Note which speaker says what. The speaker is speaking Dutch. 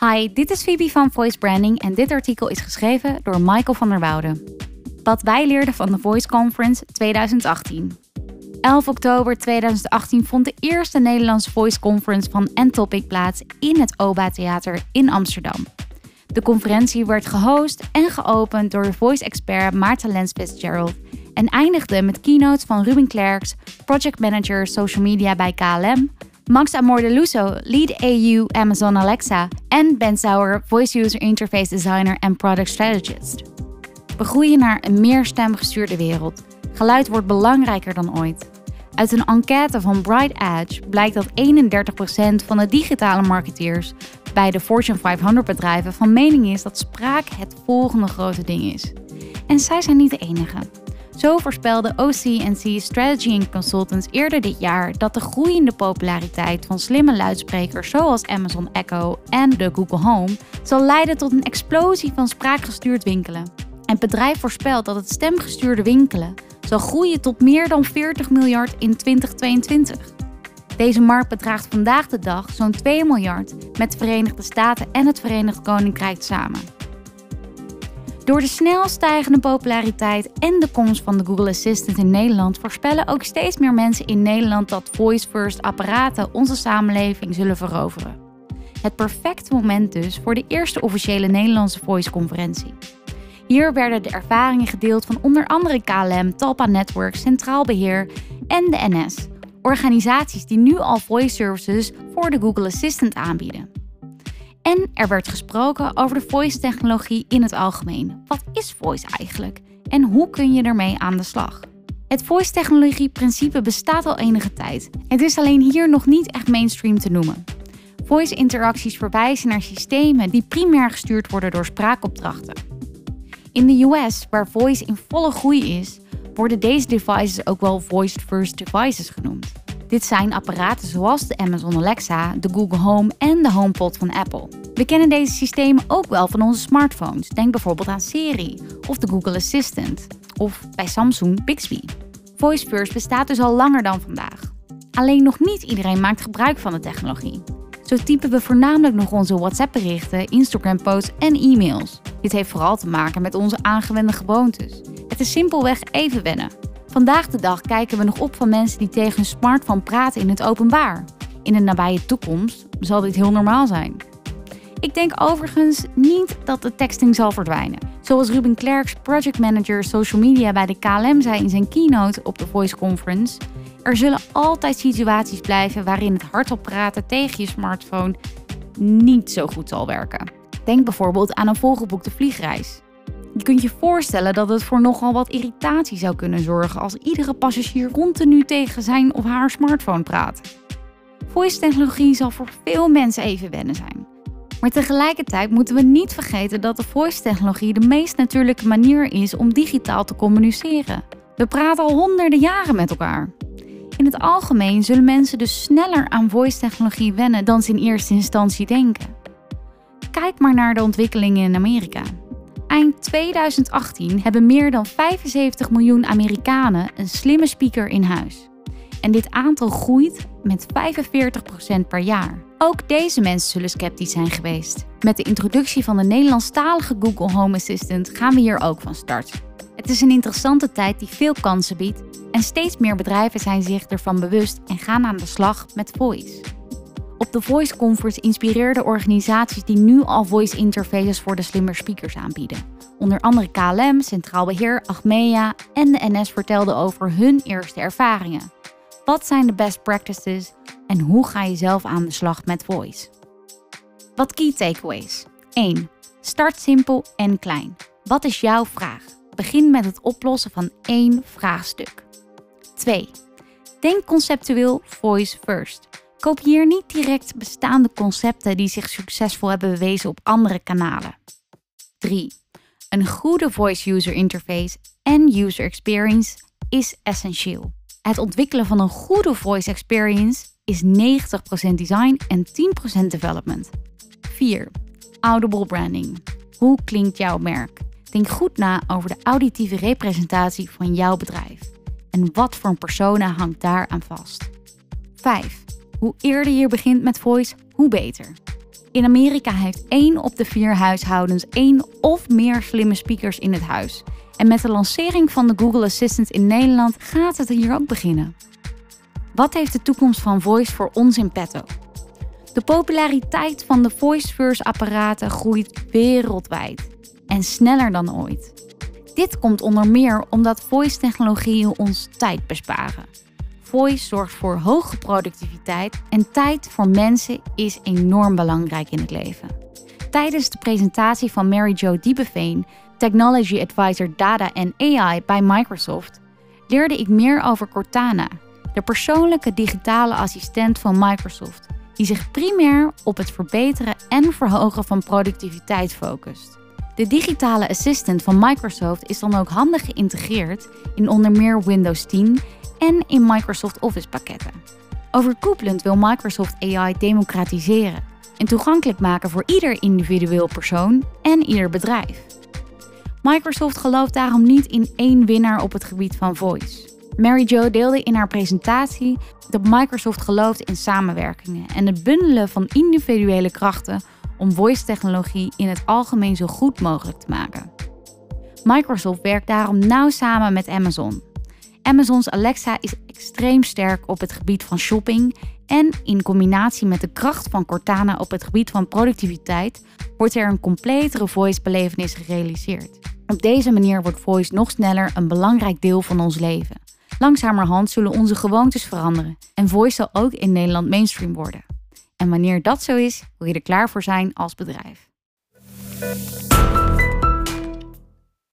Speaker 1: Hi, dit is Phoebe van Voice Branding en dit artikel is geschreven door Michael van der Woude. Wat wij leerden van de Voice Conference 2018. 11 oktober 2018 vond de eerste Nederlandse Voice Conference van Entopic plaats in het OBA Theater in Amsterdam. De conferentie werd gehost en geopend door voice-expert Maarten Lens Fitzgerald en eindigde met keynotes van Ruben Klerks, project manager social media bij KLM, Max Amor de Luso, lead AU Amazon Alexa en Ben Sauer, voice user interface designer en product strategist. We groeien naar een meer stemgestuurde wereld. Geluid wordt belangrijker dan ooit. Uit een enquête van Bright Edge blijkt dat 31% van de digitale marketeers bij de Fortune 500 bedrijven van mening is dat spraak het volgende grote ding is. En zij zijn niet de enige. Zo voorspelde OC&C Strategy Consultants eerder dit jaar dat de groeiende populariteit van slimme luidsprekers zoals Amazon Echo en de Google Home zal leiden tot een explosie van spraakgestuurd winkelen. En het bedrijf voorspelt dat het stemgestuurde winkelen zal groeien tot meer dan 40 miljard in 2022. Deze markt bedraagt vandaag de dag zo'n 2 miljard met de Verenigde Staten en het Verenigd Koninkrijk samen. Door de snel stijgende populariteit en de komst van de Google Assistant in Nederland voorspellen ook steeds meer mensen in Nederland dat voice-first apparaten onze samenleving zullen veroveren. Het perfecte moment dus voor de eerste officiële Nederlandse voice-conferentie. Hier werden de ervaringen gedeeld van onder andere KLM, Talpa Network, Centraal Beheer en de NS. Organisaties die nu al voice services voor de Google Assistant aanbieden. En er werd gesproken over de voice-technologie in het algemeen. Wat is voice eigenlijk? En hoe kun je ermee aan de slag? Het voice-technologie-principe bestaat al enige tijd. Het is alleen hier nog niet echt mainstream te noemen. Voice-interacties verwijzen naar systemen die primair gestuurd worden door spraakopdrachten. In de US, waar voice in volle groei is, worden deze devices ook wel voice first devices genoemd. Dit zijn apparaten zoals de Amazon Alexa, de Google Home en de HomePod van Apple. We kennen deze systemen ook wel van onze smartphones. Denk bijvoorbeeld aan Siri of de Google Assistant of bij Samsung Bixby. Voice First bestaat dus al langer dan vandaag. Alleen nog niet iedereen maakt gebruik van de technologie. Zo typen we voornamelijk nog onze WhatsApp-berichten, Instagram-posts en e-mails. Dit heeft vooral te maken met onze aangewende gewoontes. Het is simpelweg even wennen. Vandaag de dag kijken we nog op van mensen die tegen hun smartphone praten in het openbaar. In de nabije toekomst zal dit heel normaal zijn. Ik denk overigens niet dat de texting zal verdwijnen. Zoals Ruben Klerks, project manager social media bij de KLM, zei in zijn keynote op de Voice Conference: Er zullen altijd situaties blijven waarin het hardop praten tegen je smartphone niet zo goed zal werken. Denk bijvoorbeeld aan een volgeboekte vliegreis. Je kunt je voorstellen dat het voor nogal wat irritatie zou kunnen zorgen als iedere passagier continu tegen zijn of haar smartphone praat. Voice-technologie zal voor veel mensen even wennen zijn. Maar tegelijkertijd moeten we niet vergeten dat de voice-technologie de meest natuurlijke manier is om digitaal te communiceren. We praten al honderden jaren met elkaar. In het algemeen zullen mensen dus sneller aan voice-technologie wennen dan ze in eerste instantie denken. Kijk maar naar de ontwikkelingen in Amerika. Eind 2018 hebben meer dan 75 miljoen Amerikanen een slimme speaker in huis. En dit aantal groeit met 45% per jaar. Ook deze mensen zullen sceptisch zijn geweest. Met de introductie van de Nederlandstalige Google Home Assistant gaan we hier ook van start. Het is een interessante tijd die veel kansen biedt en steeds meer bedrijven zijn zich ervan bewust en gaan aan de slag met voice. Op de Voice Conference inspireerden organisaties die nu al voice interfaces voor de slimmer speakers aanbieden. Onder andere KLM, Centraal Beheer, Achmea en de NS vertelden over hun eerste ervaringen. Wat zijn de best practices en hoe ga je zelf aan de slag met voice? Wat key takeaways? 1. Start simpel en klein. Wat is jouw vraag? Begin met het oplossen van één vraagstuk. 2. Denk conceptueel voice first. Kopieer niet direct bestaande concepten die zich succesvol hebben bewezen op andere kanalen. 3. Een goede voice user interface en user experience is essentieel. Het ontwikkelen van een goede voice experience is 90% design en 10% development. 4. Audible branding. Hoe klinkt jouw merk? Denk goed na over de auditieve representatie van jouw bedrijf. En wat voor een persona hangt daar aan vast. 5. Hoe eerder je begint met voice, hoe beter. In Amerika heeft één op de vier huishoudens één of meer slimme speakers in het huis. En met de lancering van de Google Assistant in Nederland gaat het hier ook beginnen. Wat heeft de toekomst van voice voor ons in petto? De populariteit van de voice-first apparaten groeit wereldwijd en sneller dan ooit. Dit komt onder meer omdat voice-technologieën ons tijd besparen. Voice zorgt voor hoge productiviteit en tijd voor mensen is enorm belangrijk in het leven. Tijdens de presentatie van Mary Jo Diebeveen, Technology Advisor Data en AI bij Microsoft, leerde ik meer over Cortana, de persoonlijke digitale assistent van Microsoft, die zich primair op het verbeteren en verhogen van productiviteit focust. De digitale assistant van Microsoft is dan ook handig geïntegreerd in onder meer Windows 10 en in Microsoft Office pakketten. Overkoepelend wil Microsoft AI democratiseren en toegankelijk maken voor ieder individueel persoon en ieder bedrijf. Microsoft gelooft daarom niet in één winnaar op het gebied van voice. Mary Jo deelde in haar presentatie dat Microsoft gelooft in samenwerkingen en het bundelen van individuele krachten om voice-technologie in het algemeen zo goed mogelijk te maken. Microsoft werkt daarom nauw samen met Amazon. Amazons Alexa is extreem sterk op het gebied van shopping en in combinatie met de kracht van Cortana op het gebied van productiviteit wordt er een completere voice-belevenis gerealiseerd. Op deze manier wordt voice nog sneller een belangrijk deel van ons leven. Langzamerhand zullen onze gewoontes veranderen en voice zal ook in Nederland mainstream worden. En wanneer dat zo is, wil je er klaar voor zijn als bedrijf.